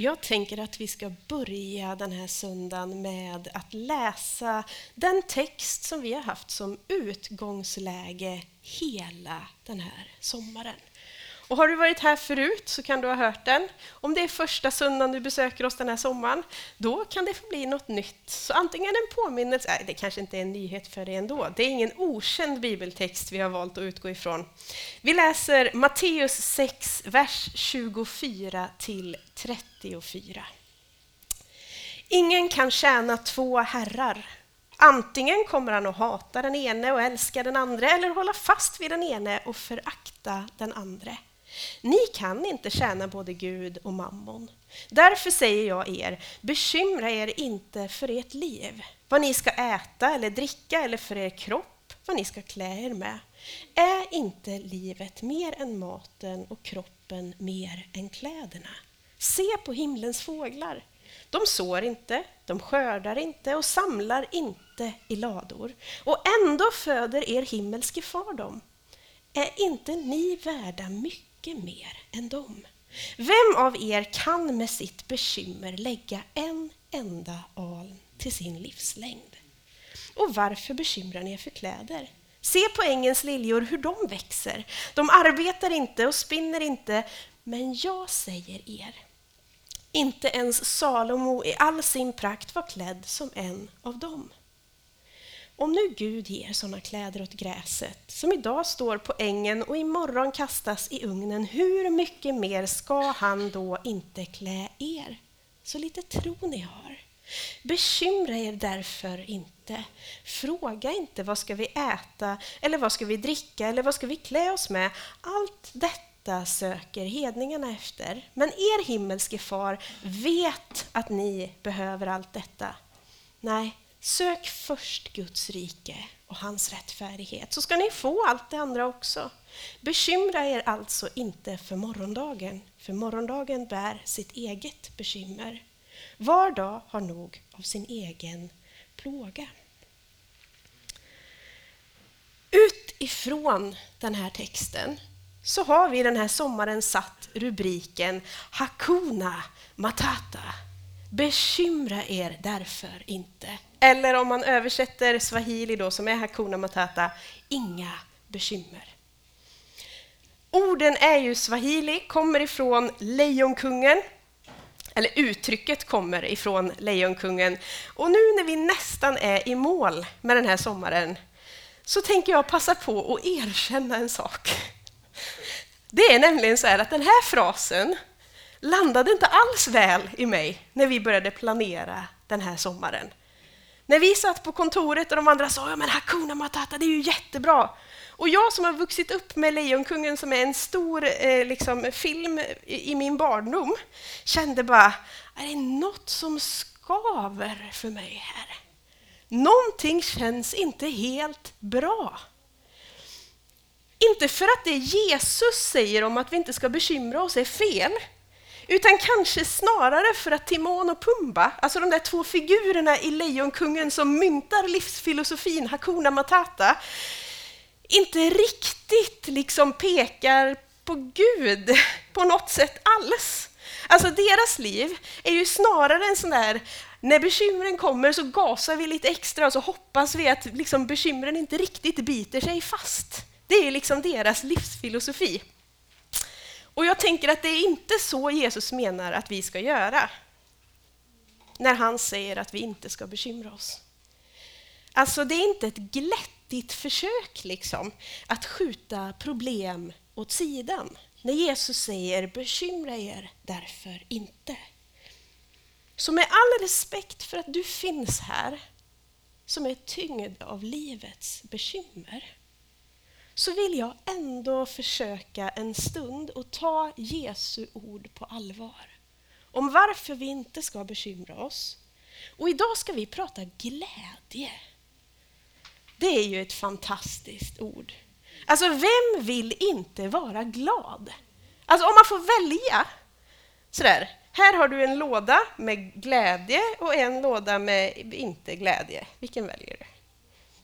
Jag tänker att vi ska börja den här söndagen med att läsa den text som vi har haft som utgångsläge hela den här sommaren. Och har du varit här förut så kan du ha hört den. Om det är första söndagen du besöker oss den här sommaren, då kan det få bli något nytt. Så antingen en påminnelse, nej, det kanske inte är en nyhet för dig ändå. Det är ingen okänd bibeltext vi har valt att utgå ifrån. Vi läser Matteus 6, vers 24 till 34. Ingen kan tjäna två herrar. Antingen kommer han att hata den ene och älska den andra eller hålla fast vid den ene och förakta den andra. Ni kan inte tjäna både Gud och mammon. Därför säger jag er, bekymra er inte för ert liv, vad ni ska äta eller dricka eller för er kropp, vad ni ska klä er med. Är inte livet mer än maten och kroppen mer än kläderna? Se på himlens fåglar. De sår inte, de skördar inte och samlar inte i lador. Och ändå föder er himmelske far dem. Är inte ni värda mycket mycket mer än dem. Vem av er kan med sitt bekymmer lägga en enda aln till sin livslängd? Och varför bekymrar ni er för kläder? Se på ängens liljor hur de växer. De arbetar inte och spinner inte, men jag säger er, inte ens Salomo i all sin prakt var klädd som en av dem. Om nu Gud ger sådana kläder åt gräset som idag står på ängen och imorgon kastas i ugnen, hur mycket mer ska han då inte klä er? Så lite tro ni har. Bekymra er därför inte. Fråga inte vad ska vi äta eller vad ska vi dricka eller vad ska vi klä oss med. Allt detta söker hedningarna efter. Men er himmelske far vet att ni behöver allt detta. Nej, Sök först Guds rike och hans rättfärdighet, så ska ni få allt det andra också. Bekymra er alltså inte för morgondagen, för morgondagen bär sitt eget bekymmer. Var dag har nog av sin egen plåga. Utifrån den här texten så har vi den här sommaren satt rubriken Hakuna Matata. Bekymra er därför inte. Eller om man översätter swahili då, som är Hakuna Matata, inga bekymmer. Orden är ju swahili, kommer ifrån Lejonkungen, eller uttrycket kommer ifrån Lejonkungen. Och nu när vi nästan är i mål med den här sommaren så tänker jag passa på att erkänna en sak. Det är nämligen så att den här frasen landade inte alls väl i mig när vi började planera den här sommaren. När vi satt på kontoret och de andra sa ja, men Hakuna Matata, det är ju jättebra. Och jag som har vuxit upp med Lejonkungen som är en stor eh, liksom, film i, i, min barndom kände bara, är det något som skaver för mig här? Någonting känns inte helt bra. Inte för att det Jesus säger om att vi inte ska bekymra oss är fel, utan kanske snarare för att Timon och Pumba, alltså de där två figurerna i Lejonkungen som myntar livsfilosofin Hakuna Matata, inte riktigt liksom pekar på Gud på något sätt alls. Alltså deras liv är ju snarare en sån där, när bekymren kommer så gasar vi lite extra och så hoppas vi att liksom bekymren inte riktigt biter sig fast. Det är liksom deras livsfilosofi. Och jag tänker att det är inte så Jesus menar att vi ska göra när han säger att vi inte ska bekymra oss. Alltså, det är inte ett glättigt försök liksom, att skjuta problem åt sidan när Jesus säger bekymra er därför inte. Så med all respekt för att du finns här som är tyngd av livets bekymmer så vill jag ändå försöka en stund att ta Jesu ord på allvar. Om varför vi inte ska bekymra oss. Och idag ska vi prata glädje. Det är ju ett fantastiskt ord. Alltså, vem vill inte vara glad? Alltså, om man får välja sådär. Här har du en låda med glädje och en låda med inte glädje. Vilken väljer du?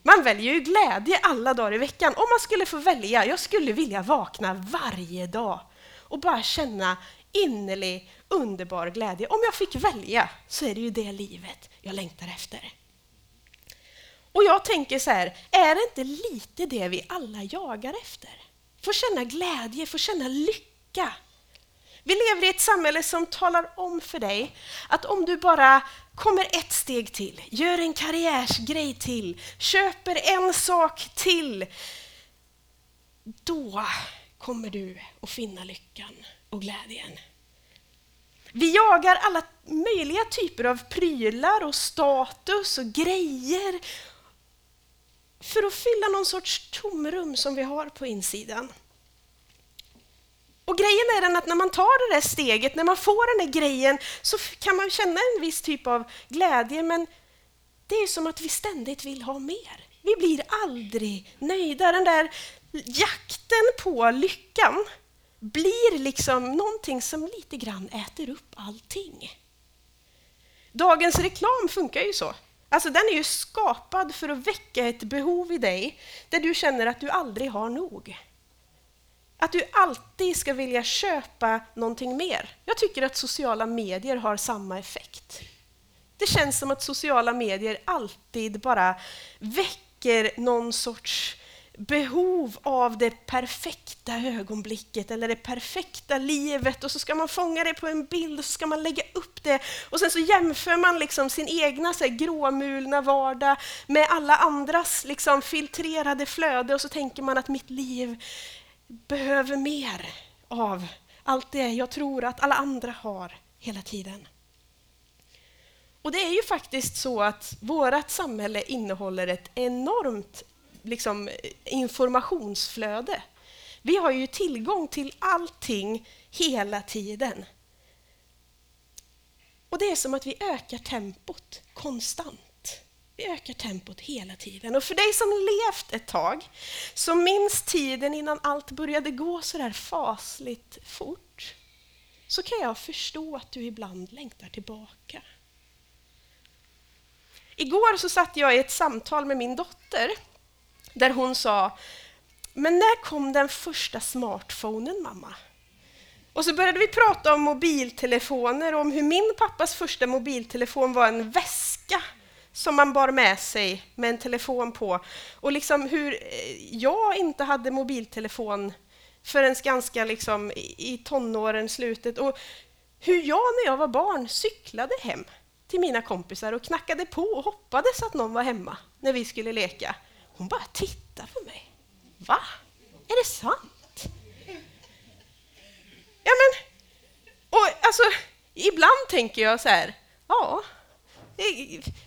Man väljer ju glädje alla dagar i veckan. Om man skulle få välja, jag skulle vilja vakna varje dag och bara känna innerlig, underbar glädje. Om jag fick välja så är det ju det livet jag längtar efter. Och jag tänker så här, är det inte lite det vi alla jagar efter? Få känna glädje, få känna lycka. Vi lever i ett samhälle som talar om för dig att om du bara kommer ett steg till, gör en karriärsgrej till, köper en sak till, då kommer du att finna lyckan och glädjen. Vi jagar alla möjliga typer av prylar och status och grejer för att fylla någon sorts tomrum som vi har på insidan. Och grejen är den att när man tar det där steget, när man får den där grejen, så kan man känna en viss typ av glädje, men det är som att vi ständigt vill ha mer. Vi blir aldrig nöjda. Den där jakten på lyckan blir liksom någonting som lite grann äter upp allting. Dagens reklam funkar ju så. Alltså den är ju skapad för att väcka ett behov i dig där du känner att du aldrig har nog. Att du alltid ska vilja köpa någonting mer. Jag tycker att sociala medier har samma effekt. Det känns som att sociala medier alltid bara väcker någon sorts behov av det perfekta ögonblicket eller det perfekta livet och så ska man fånga det på en bild och så ska man lägga upp det och sen så jämför man liksom sin egna så här, gråmulna vardag med alla andras liksom, filtrerade flöde och så tänker man att mitt liv behöver mer av allt det jag tror att alla andra har hela tiden. Och det är ju faktiskt så att vårt samhälle innehåller ett enormt liksom, informationsflöde. Vi har ju tillgång till allting hela tiden. Och det är som att vi ökar tempot konstant. Vi ökar tempot hela tiden. Och för dig som levt ett tag, så minns tiden innan allt började gå så där fasligt fort, så kan jag förstå att du ibland längtar tillbaka. Igår så satt jag i ett samtal med min dotter där hon sa men när kom den första smartphonen, mamma? Och så började vi prata om mobiltelefoner och om hur min pappas första mobiltelefon var en väska som man bar med sig med en telefon på. Och liksom hur eh, jag inte hade mobiltelefon förrän ganska liksom i tonåren, slutet. Och hur jag när jag var barn cyklade hem till mina kompisar och knackade på och hoppades att någon var hemma när vi skulle leka. Hon bara tittade på mig. Va? Är det sant? Ja, men... Och alltså, ibland tänker jag så här, ja,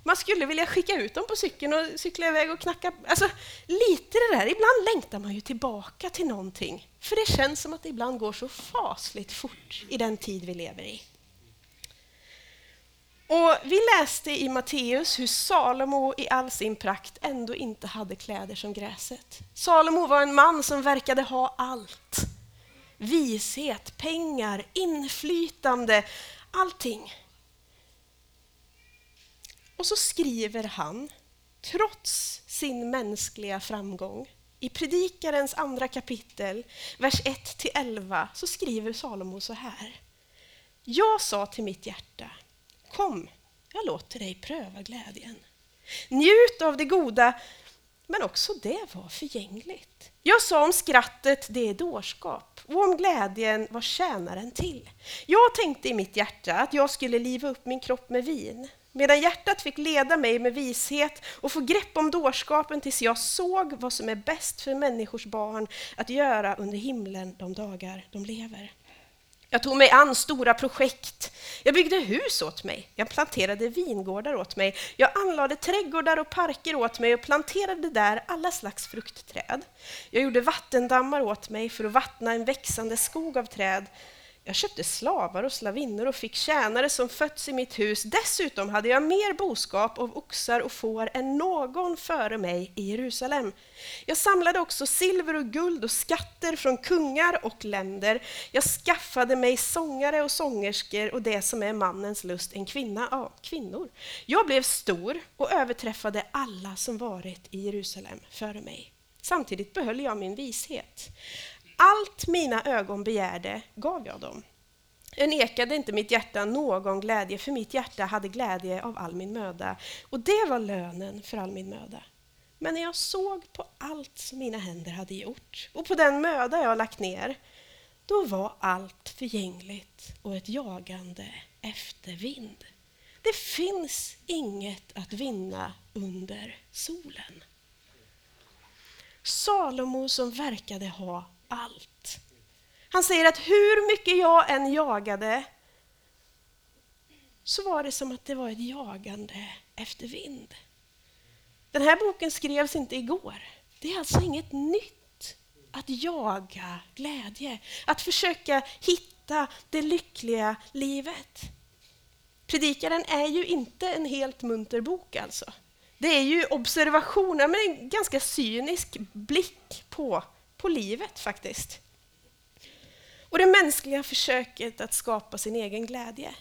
man skulle vilja skicka ut dem på cykeln och cykla iväg och knacka. Alltså, lite det där. Ibland längtar man ju tillbaka till någonting. För det känns som att det ibland går så fasligt fort i den tid vi lever i. Och Vi läste i Matteus hur Salomo i all sin prakt ändå inte hade kläder som gräset. Salomo var en man som verkade ha allt. Vishet, pengar, inflytande, allting. Och så skriver han, trots sin mänskliga framgång, i Predikarens andra kapitel, vers 1-11, så skriver Salomo så här. Jag sa till mitt hjärta, kom, jag låter dig pröva glädjen. Njut av det goda, men också det var förgängligt. Jag sa om skrattet, det är dårskap, och om glädjen vad tjänar den till. Jag tänkte i mitt hjärta att jag skulle liva upp min kropp med vin, medan hjärtat fick leda mig med vishet och få grepp om dårskapen tills jag såg vad som är bäst för människors barn att göra under himlen de dagar de lever. Jag tog mig an stora projekt. Jag byggde hus åt mig. Jag planterade vingårdar åt mig. Jag anlade trädgårdar och parker åt mig och planterade där alla slags fruktträd. Jag gjorde vattendammar åt mig för att vattna en växande skog av träd. Jag köpte slavar och slavinnor och fick tjänare som fötts i mitt hus. Dessutom hade jag mer boskap av oxar och får än någon före mig i Jerusalem. Jag samlade också silver och guld och skatter från kungar och länder. Jag skaffade mig sångare och sångerskor och det som är mannens lust, en kvinna, ja, kvinnor. Jag blev stor och överträffade alla som varit i Jerusalem före mig. Samtidigt behöll jag min vishet. Allt mina ögon begärde gav jag dem. Jag nekade inte mitt hjärta någon glädje, för mitt hjärta hade glädje av all min möda. Och det var lönen för all min möda. Men när jag såg på allt som mina händer hade gjort och på den möda jag lagt ner, då var allt förgängligt och ett jagande efter vind. Det finns inget att vinna under solen. Salomo som verkade ha allt. Han säger att hur mycket jag än jagade så var det som att det var ett jagande efter vind. Den här boken skrevs inte igår. Det är alltså inget nytt att jaga glädje, att försöka hitta det lyckliga livet. Predikaren är ju inte en helt munter bok alltså. Det är ju observationer, men en ganska cynisk blick på, på livet faktiskt. Och det mänskliga försöket att skapa sin egen glädje.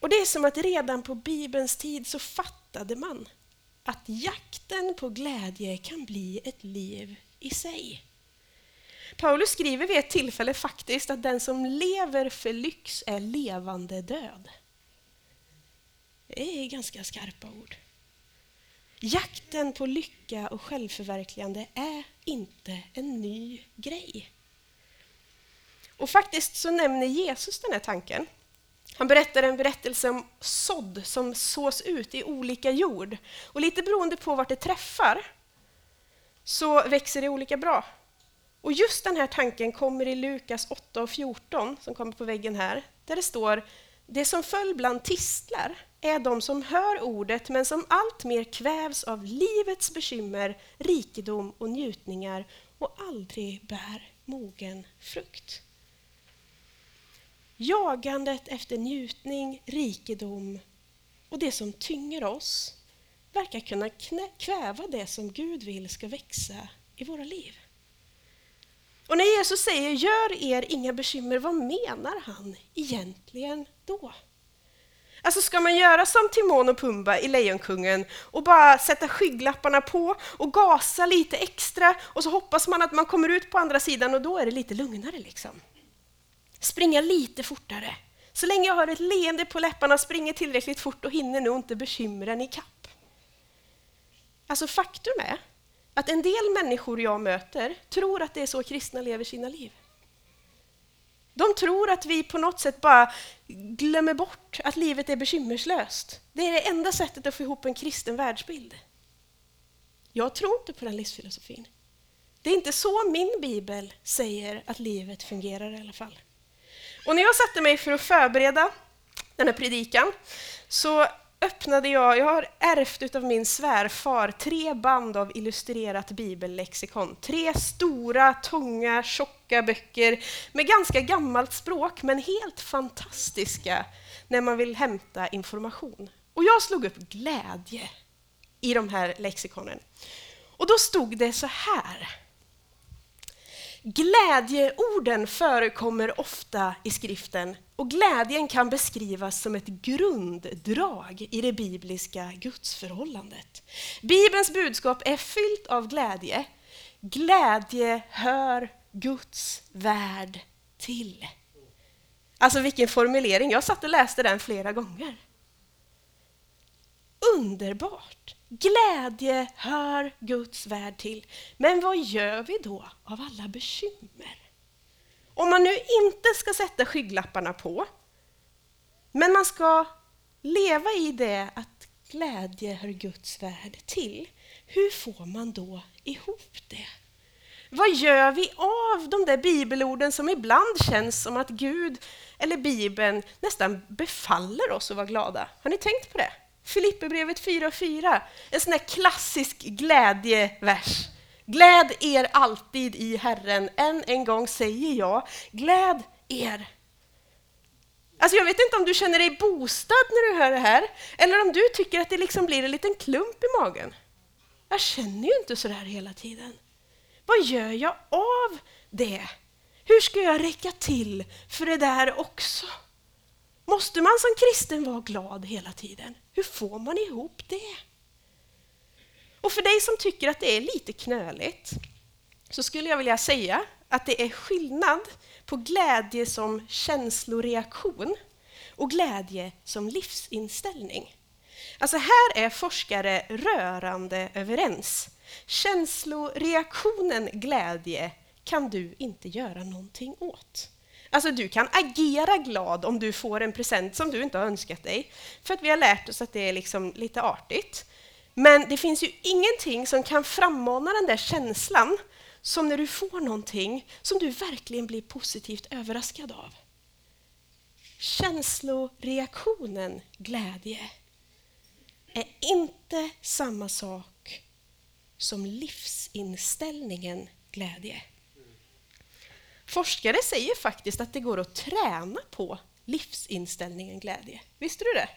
Och det är som att redan på Bibelns tid så fattade man att jakten på glädje kan bli ett liv i sig. Paulus skriver vid ett tillfälle faktiskt att den som lever för lyx är levande död. Det är ganska skarpa ord. Jakten på lycka och självförverkligande är inte en ny grej. Och faktiskt så nämner Jesus den här tanken. Han berättar en berättelse om sådd som sås ut i olika jord. Och lite beroende på vart det träffar så växer det olika bra. Och just den här tanken kommer i Lukas 8 och 14, som kommer på väggen här, där det står det som föll bland tistlar är de som hör ordet men som alltmer kvävs av livets bekymmer, rikedom och njutningar och aldrig bär mogen frukt. Jagandet efter njutning, rikedom och det som tynger oss verkar kunna kväva det som Gud vill ska växa i våra liv. Och när Jesus säger gör er inga bekymmer, vad menar han egentligen då? Alltså ska man göra som Timon och Pumba i Lejonkungen och bara sätta skygglapparna på och gasa lite extra och så hoppas man att man kommer ut på andra sidan och då är det lite lugnare liksom. Springa lite fortare. Så länge jag har ett leende på läpparna springer tillräckligt fort och hinner nog inte bekymren i kapp. Alltså faktum är att en del människor jag möter tror att det är så kristna lever sina liv. De tror att vi på något sätt bara glömmer bort att livet är bekymmerslöst. Det är det enda sättet att få ihop en kristen världsbild. Jag tror inte på den livsfilosofin. Det är inte så min bibel säger att livet fungerar i alla fall. Och när jag satte mig för att förbereda den här predikan så öppnade jag, jag har ärvt utav min svärfar tre band av illustrerat bibellexikon. Tre stora, tunga, tjocka tjocka böcker med ganska gammalt språk men helt fantastiska när man vill hämta information. Och jag slog upp glädje i de här lexikonen. Och då stod det så här Glädjeorden förekommer ofta i skriften och glädjen kan beskrivas som ett grunddrag i det bibliska gudsförhållandet. Bibelns budskap är fyllt av glädje. Glädje hör Guds värld till. Alltså vilken formulering, jag satt och läste den flera gånger. Underbart! Glädje hör Guds värld till. Men vad gör vi då av alla bekymmer? Om man nu inte ska sätta skygglapparna på, men man ska leva i det att glädje hör Guds värld till, hur får man då ihop det? Vad gör vi av de där bibelorden som ibland känns som att Gud eller Bibeln nästan befaller oss att vara glada? Har ni tänkt på det? Filipperbrevet 4.4, en sån här klassisk glädjevers. Gläd er alltid i Herren. Än en gång säger jag, gläd er. Alltså jag vet inte om du känner dig bostad när du hör det här, eller om du tycker att det liksom blir en liten klump i magen. Jag känner ju inte så där hela tiden. Vad gör jag av det? Hur ska jag räcka till för det där också? Måste man som kristen vara glad hela tiden? Hur får man ihop det? Och för dig som tycker att det är lite knöligt så skulle jag vilja säga att det är skillnad på glädje som känsloreaktion och glädje som livsinställning. Alltså här är forskare rörande överens. Känsloreaktionen glädje kan du inte göra någonting åt. Alltså du kan agera glad om du får en present som du inte har önskat dig, för att vi har lärt oss att det är liksom lite artigt. Men det finns ju ingenting som kan frammana den där känslan som när du får någonting som du verkligen blir positivt överraskad av. Känsloreaktionen glädje är inte samma sak som livsinställningen glädje. Mm. Forskare säger faktiskt att det går att träna på livsinställningen glädje. Visste du det?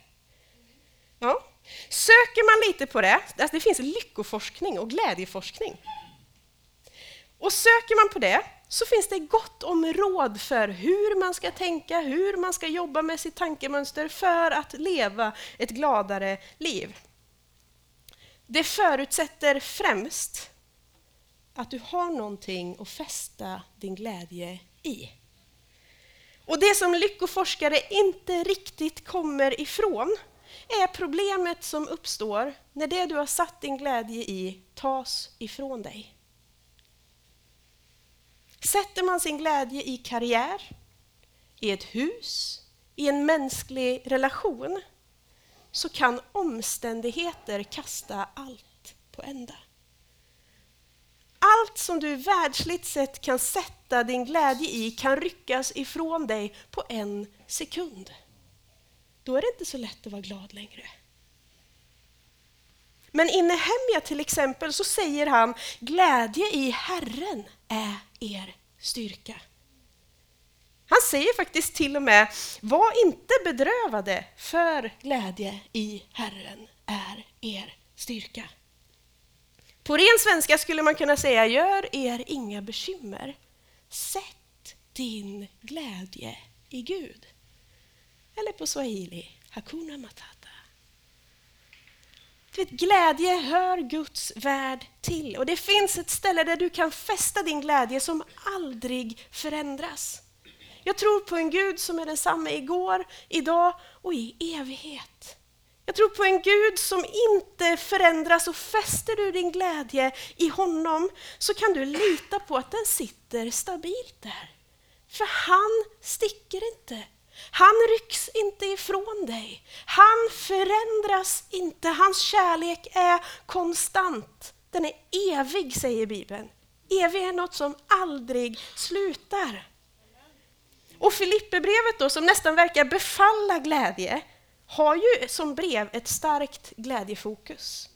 Ja. Söker man lite på det, alltså det finns lyckoforskning och glädjeforskning. Och söker man på det så finns det gott om råd för hur man ska tänka, hur man ska jobba med sitt tankemönster för att leva ett gladare liv. Det förutsätter främst att du har någonting att fästa din glädje i. Och det som lyckoforskare inte riktigt kommer ifrån är problemet som uppstår när det du har satt din glädje i tas ifrån dig. Sätter man sin glädje i karriär, i ett hus, i en mänsklig relation så kan omständigheter kasta allt på ända. Allt som du världsligt sett kan sätta din glädje i kan ryckas ifrån dig på en sekund. Då är det inte så lätt att vara glad längre. Men i Nehemja till exempel så säger han glädje i Herren är er styrka. Han säger faktiskt till och med var inte bedrövade för glädje i Herren är er styrka. På ren svenska skulle man kunna säga gör er inga bekymmer. Sätt din glädje i Gud. Eller på swahili, hakuna matata. Vet, glädje hör Guds värld till och det finns ett ställe där du kan fästa din glädje som aldrig förändras. Jag tror på en Gud som är densamma igår, idag och i evighet. Jag tror på en Gud som inte förändras och fäster du din glädje i honom så kan du lita på att den sitter stabilt där. För han sticker inte. Han rycks inte ifrån dig. Han förändras inte. Hans kärlek är konstant. Den är evig, säger Bibeln. Evig är något som aldrig slutar. Och Filipperbrevet då, som nästan verkar befalla glädje, har ju som brev ett starkt glädjefokus.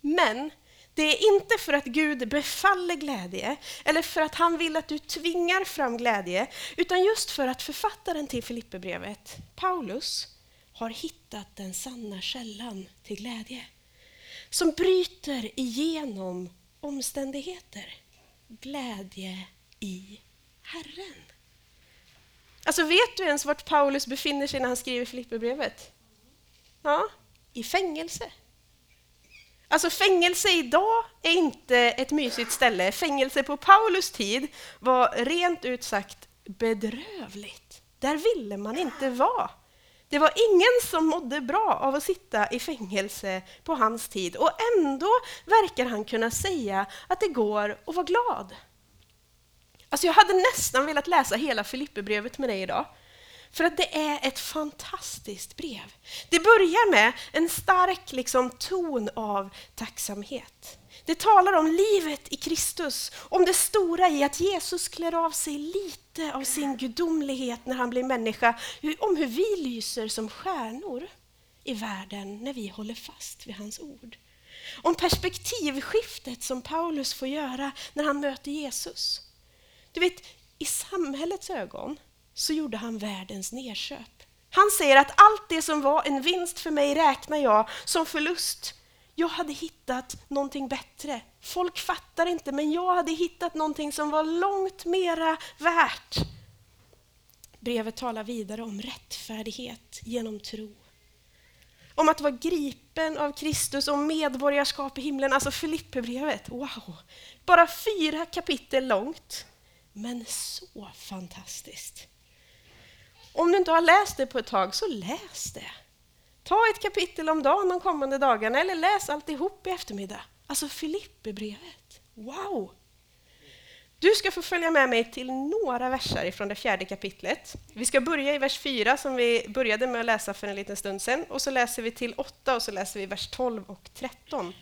Men det är inte för att Gud befaller glädje eller för att han vill att du tvingar fram glädje, utan just för att författaren till Filipperbrevet, Paulus, har hittat den sanna källan till glädje. Som bryter igenom omständigheter. Glädje i Herren. Alltså vet du ens vart Paulus befinner sig när han skriver Filipperbrevet? Ja, i fängelse. Alltså fängelse idag är inte ett mysigt ställe. Fängelse på Paulus tid var rent ut sagt bedrövligt. Där ville man inte vara. Det var ingen som mådde bra av att sitta i fängelse på hans tid och ändå verkar han kunna säga att det går att vara glad. Alltså jag hade nästan velat läsa hela Filipperbrevet med dig idag. För att det är ett fantastiskt brev. Det börjar med en stark liksom, ton av tacksamhet. Det talar om livet i Kristus, om det stora i att Jesus klär av sig lite av sin gudomlighet när han blir människa, om hur vi lyser som stjärnor i världen när vi håller fast vid hans ord. Om perspektivskiftet som Paulus får göra när han möter Jesus. Du vet, i samhällets ögon så gjorde han världens nedköp. Han säger att allt det som var en vinst för mig räknar jag som förlust. Jag hade hittat någonting bättre. Folk fattar inte, men jag hade hittat någonting som var långt mera värt. Brevet talar vidare om rättfärdighet genom tro. Om att vara gripen av Kristus och medborgarskap i himlen. Alltså Filipperbrevet, wow! Bara fyra kapitel långt men så fantastiskt. Om du inte har läst det på ett tag, så läs det. Ta ett kapitel om dagen de kommande dagarna eller läs alltihop i eftermiddag. Alltså Filipperbrevet. Wow! Du ska få följa med mig till några verser från det fjärde kapitlet. Vi ska börja i vers 4 som vi började med att läsa för en liten stund sedan och så läser vi till 8 och så läser vi vers 12 och 13.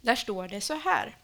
Där står det så här.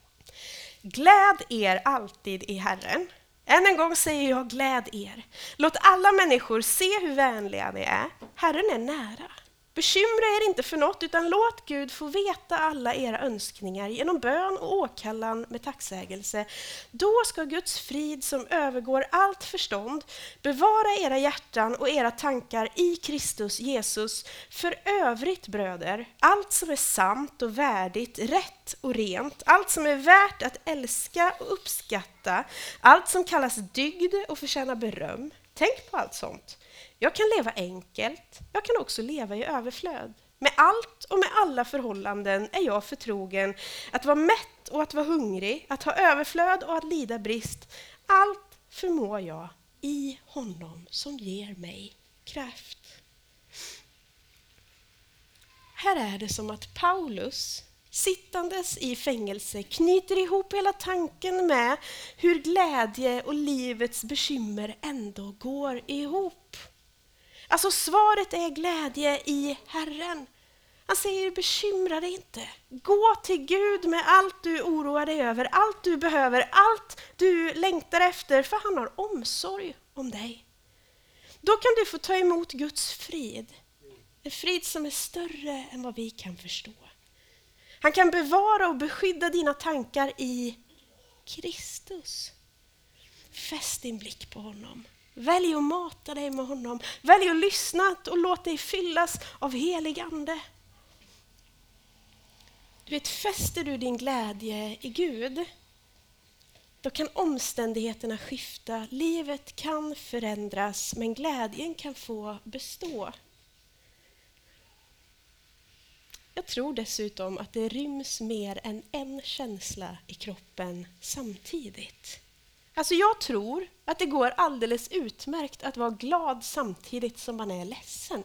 Gläd er alltid i Herren. Än en gång säger jag gläd er. Låt alla människor se hur vänliga ni är. Herren är nära. Bekymra er inte för något, utan låt Gud få veta alla era önskningar genom bön och åkallan med tacksägelse. Då ska Guds frid som övergår allt förstånd bevara era hjärtan och era tankar i Kristus Jesus. För övrigt, bröder, allt som är sant och värdigt, rätt och rent, allt som är värt att älska och uppskatta, allt som kallas dygd och förtjänar beröm, tänk på allt sånt. Jag kan leva enkelt, jag kan också leva i överflöd. Med allt och med alla förhållanden är jag förtrogen att vara mätt och att vara hungrig, att ha överflöd och att lida brist. Allt förmår jag i honom som ger mig kraft. Här är det som att Paulus, sittandes i fängelse, knyter ihop hela tanken med hur glädje och livets bekymmer ändå går ihop. Alltså svaret är glädje i Herren. Han säger bekymra dig inte. Gå till Gud med allt du oroar dig över, allt du behöver, allt du längtar efter, för han har omsorg om dig. Då kan du få ta emot Guds frid. En frid som är större än vad vi kan förstå. Han kan bevara och beskydda dina tankar i Kristus. Fäst din blick på honom. Välj att mata dig med honom. Välj att lyssna och låt dig fyllas av helig ande. Du vet, fäster du din glädje i Gud, då kan omständigheterna skifta. Livet kan förändras, men glädjen kan få bestå. Jag tror dessutom att det ryms mer än en känsla i kroppen samtidigt. Alltså jag tror att det går alldeles utmärkt att vara glad samtidigt som man är ledsen.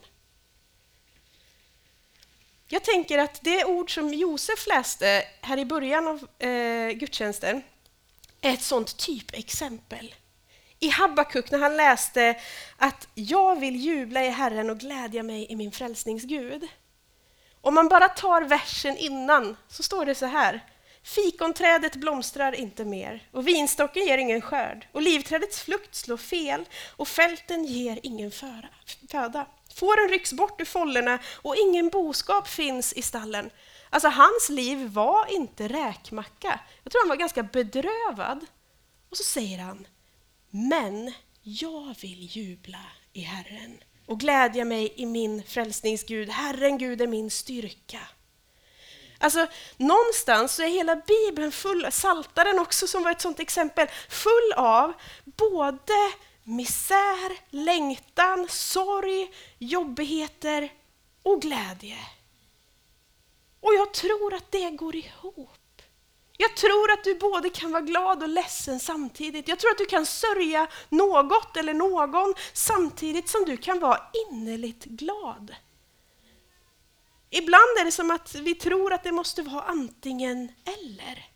Jag tänker att det ord som Josef läste här i början av eh, gudstjänsten är ett sånt typexempel. I Habakuk när han läste att jag vill jubla i Herren och glädja mig i min frälsningsgud. Om man bara tar versen innan så står det så här. Fikonträdet blomstrar inte mer och vinstocken ger ingen skörd och livträdets frukt slår fel och fälten ger ingen föda. Fåren rycks bort ur follorna och ingen boskap finns i stallen. Alltså hans liv var inte räkmacka. Jag tror han var ganska bedrövad. Och så säger han, men jag vill jubla i Herren och glädja mig i min frälsningsgud. Herren Gud är min styrka. Alltså, någonstans så är hela Bibeln full, Saltaren också som var ett sådant exempel, full av både misär, längtan, sorg, jobbigheter och glädje. Och jag tror att det går ihop. Jag tror att du både kan vara glad och ledsen samtidigt. Jag tror att du kan sörja något eller någon samtidigt som du kan vara innerligt glad. Ibland är det som att vi tror att det måste vara antingen eller.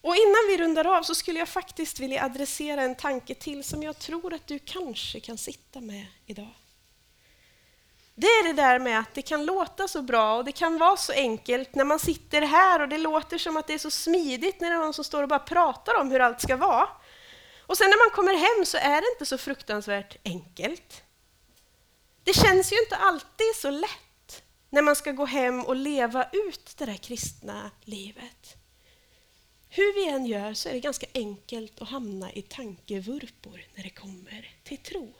Och innan vi rundar av så skulle jag faktiskt vilja adressera en tanke till som jag tror att du kanske kan sitta med idag. Det är det där med att det kan låta så bra och det kan vara så enkelt när man sitter här och det låter som att det är så smidigt när det är någon som står och bara pratar om hur allt ska vara. Och sen när man kommer hem så är det inte så fruktansvärt enkelt. Det känns ju inte alltid så lätt när man ska gå hem och leva ut det där kristna livet. Hur vi än gör så är det ganska enkelt att hamna i tankevurpor när det kommer till tro.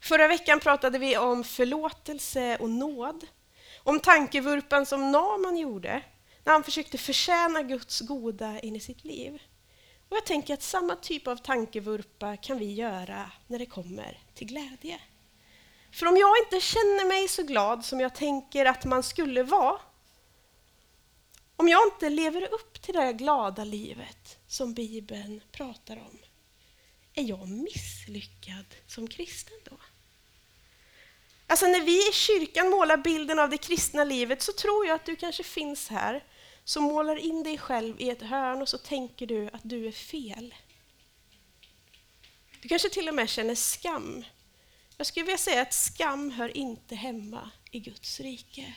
Förra veckan pratade vi om förlåtelse och nåd. Om tankevurpan som Naman gjorde när han försökte förtjäna Guds goda in i sitt liv. Och jag tänker att samma typ av tankevurpa kan vi göra när det kommer till glädje. För om jag inte känner mig så glad som jag tänker att man skulle vara, om jag inte lever upp till det glada livet som Bibeln pratar om, är jag misslyckad som kristen då? Alltså när vi i kyrkan målar bilden av det kristna livet så tror jag att du kanske finns här som målar in dig själv i ett hörn och så tänker du att du är fel. Du kanske till och med känner skam. Jag skulle vilja säga att skam hör inte hemma i Guds rike.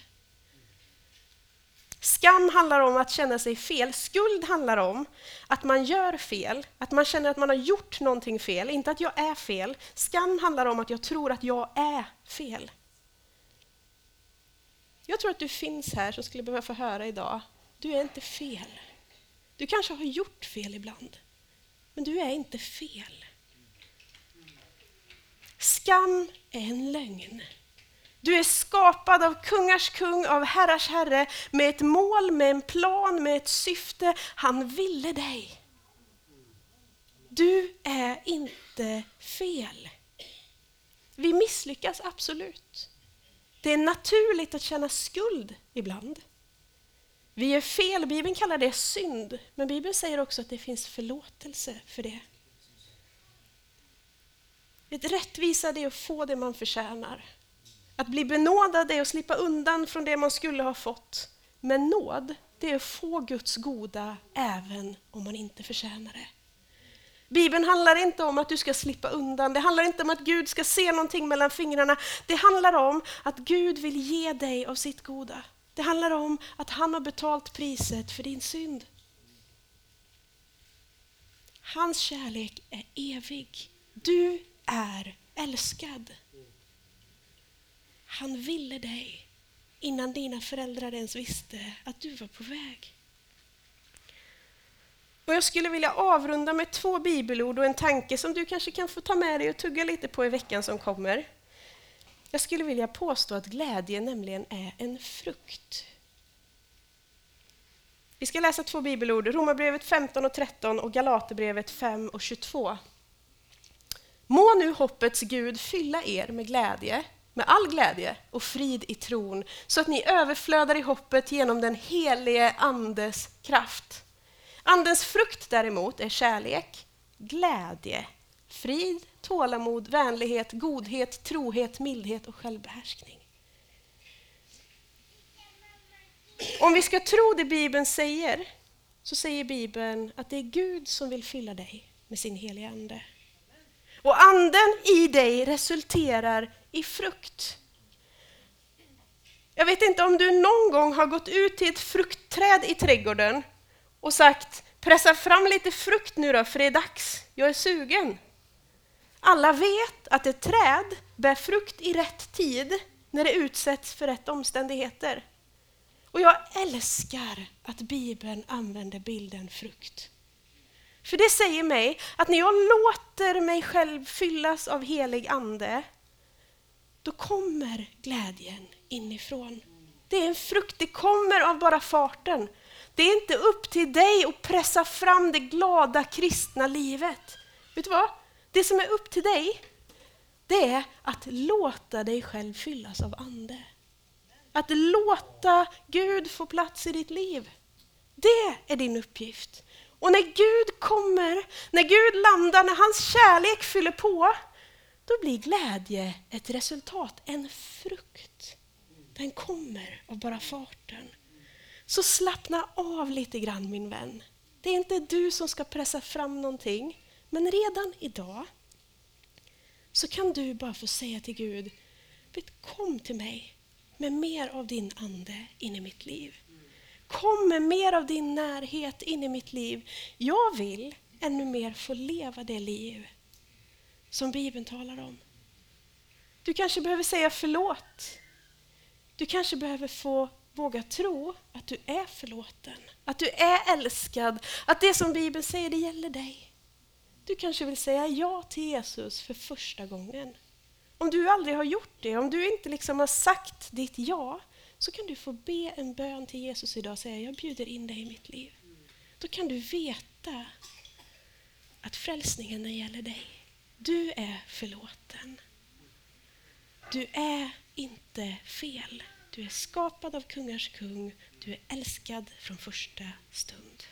Skam handlar om att känna sig fel. Skuld handlar om att man gör fel, att man känner att man har gjort någonting fel, inte att jag är fel. Skam handlar om att jag tror att jag är fel. Jag tror att du finns här som skulle behöva få höra idag, du är inte fel. Du kanske har gjort fel ibland, men du är inte fel. Skam är en lögn. Du är skapad av kungars kung, av herrars herre, med ett mål, med en plan, med ett syfte. Han ville dig. Du är inte fel. Vi misslyckas absolut. Det är naturligt att känna skuld ibland. Vi gör fel, Bibeln kallar det synd, men Bibeln säger också att det finns förlåtelse för det. Vet, rättvisa är att få det man förtjänar. Att bli benådad är att slippa undan från det man skulle ha fått. Men nåd, det är att få Guds goda även om man inte förtjänar det. Bibeln handlar inte om att du ska slippa undan, det handlar inte om att Gud ska se någonting mellan fingrarna. Det handlar om att Gud vill ge dig av sitt goda. Det handlar om att han har betalt priset för din synd. Hans kärlek är evig. Du är älskad. Han ville dig innan dina föräldrar ens visste att du var på väg. Och jag skulle vilja avrunda med två bibelord och en tanke som du kanske kan få ta med dig och tugga lite på i veckan som kommer. Jag skulle vilja påstå att glädje nämligen är en frukt. Vi ska läsa två bibelord, Romarbrevet 15 och 13 och Galaterbrevet 5 och 22. Må nu hoppets Gud fylla er med glädje med all glädje och frid i tron så att ni överflödar i hoppet genom den helige Andes kraft. Andens frukt däremot är kärlek, glädje, frid, tålamod, vänlighet, godhet, trohet, mildhet och självbehärskning. Om vi ska tro det Bibeln säger så säger Bibeln att det är Gud som vill fylla dig med sin heliga Ande. Och anden i dig resulterar i frukt. Jag vet inte om du någon gång har gått ut till ett fruktträd i trädgården och sagt pressa fram lite frukt nu då, för det är dags, jag är sugen. Alla vet att ett träd bär frukt i rätt tid när det utsätts för rätt omständigheter. Och jag älskar att Bibeln använder bilden frukt. För det säger mig att när jag låter mig själv fyllas av helig ande, då kommer glädjen inifrån. Det är en frukt, det kommer av bara farten. Det är inte upp till dig att pressa fram det glada kristna livet. Vet du vad? Det som är upp till dig, det är att låta dig själv fyllas av ande. Att låta Gud få plats i ditt liv. Det är din uppgift. Och när Gud kommer, när Gud landar, när hans kärlek fyller på, då blir glädje ett resultat, en frukt. Den kommer av bara farten. Så slappna av lite grann min vän. Det är inte du som ska pressa fram någonting, men redan idag så kan du bara få säga till Gud, kom till mig med mer av din ande in i mitt liv. Kom med mer av din närhet in i mitt liv. Jag vill ännu mer få leva det liv som Bibeln talar om. Du kanske behöver säga förlåt. Du kanske behöver få våga tro att du är förlåten, att du är älskad, att det som Bibeln säger, det gäller dig. Du kanske vill säga ja till Jesus för första gången. Om du aldrig har gjort det, om du inte liksom har sagt ditt ja, så kan du få be en bön till Jesus idag och säga jag bjuder in dig i mitt liv. Då kan du veta att frälsningen den gäller dig. Du är förlåten. Du är inte fel. Du är skapad av kungars kung. Du är älskad från första stund.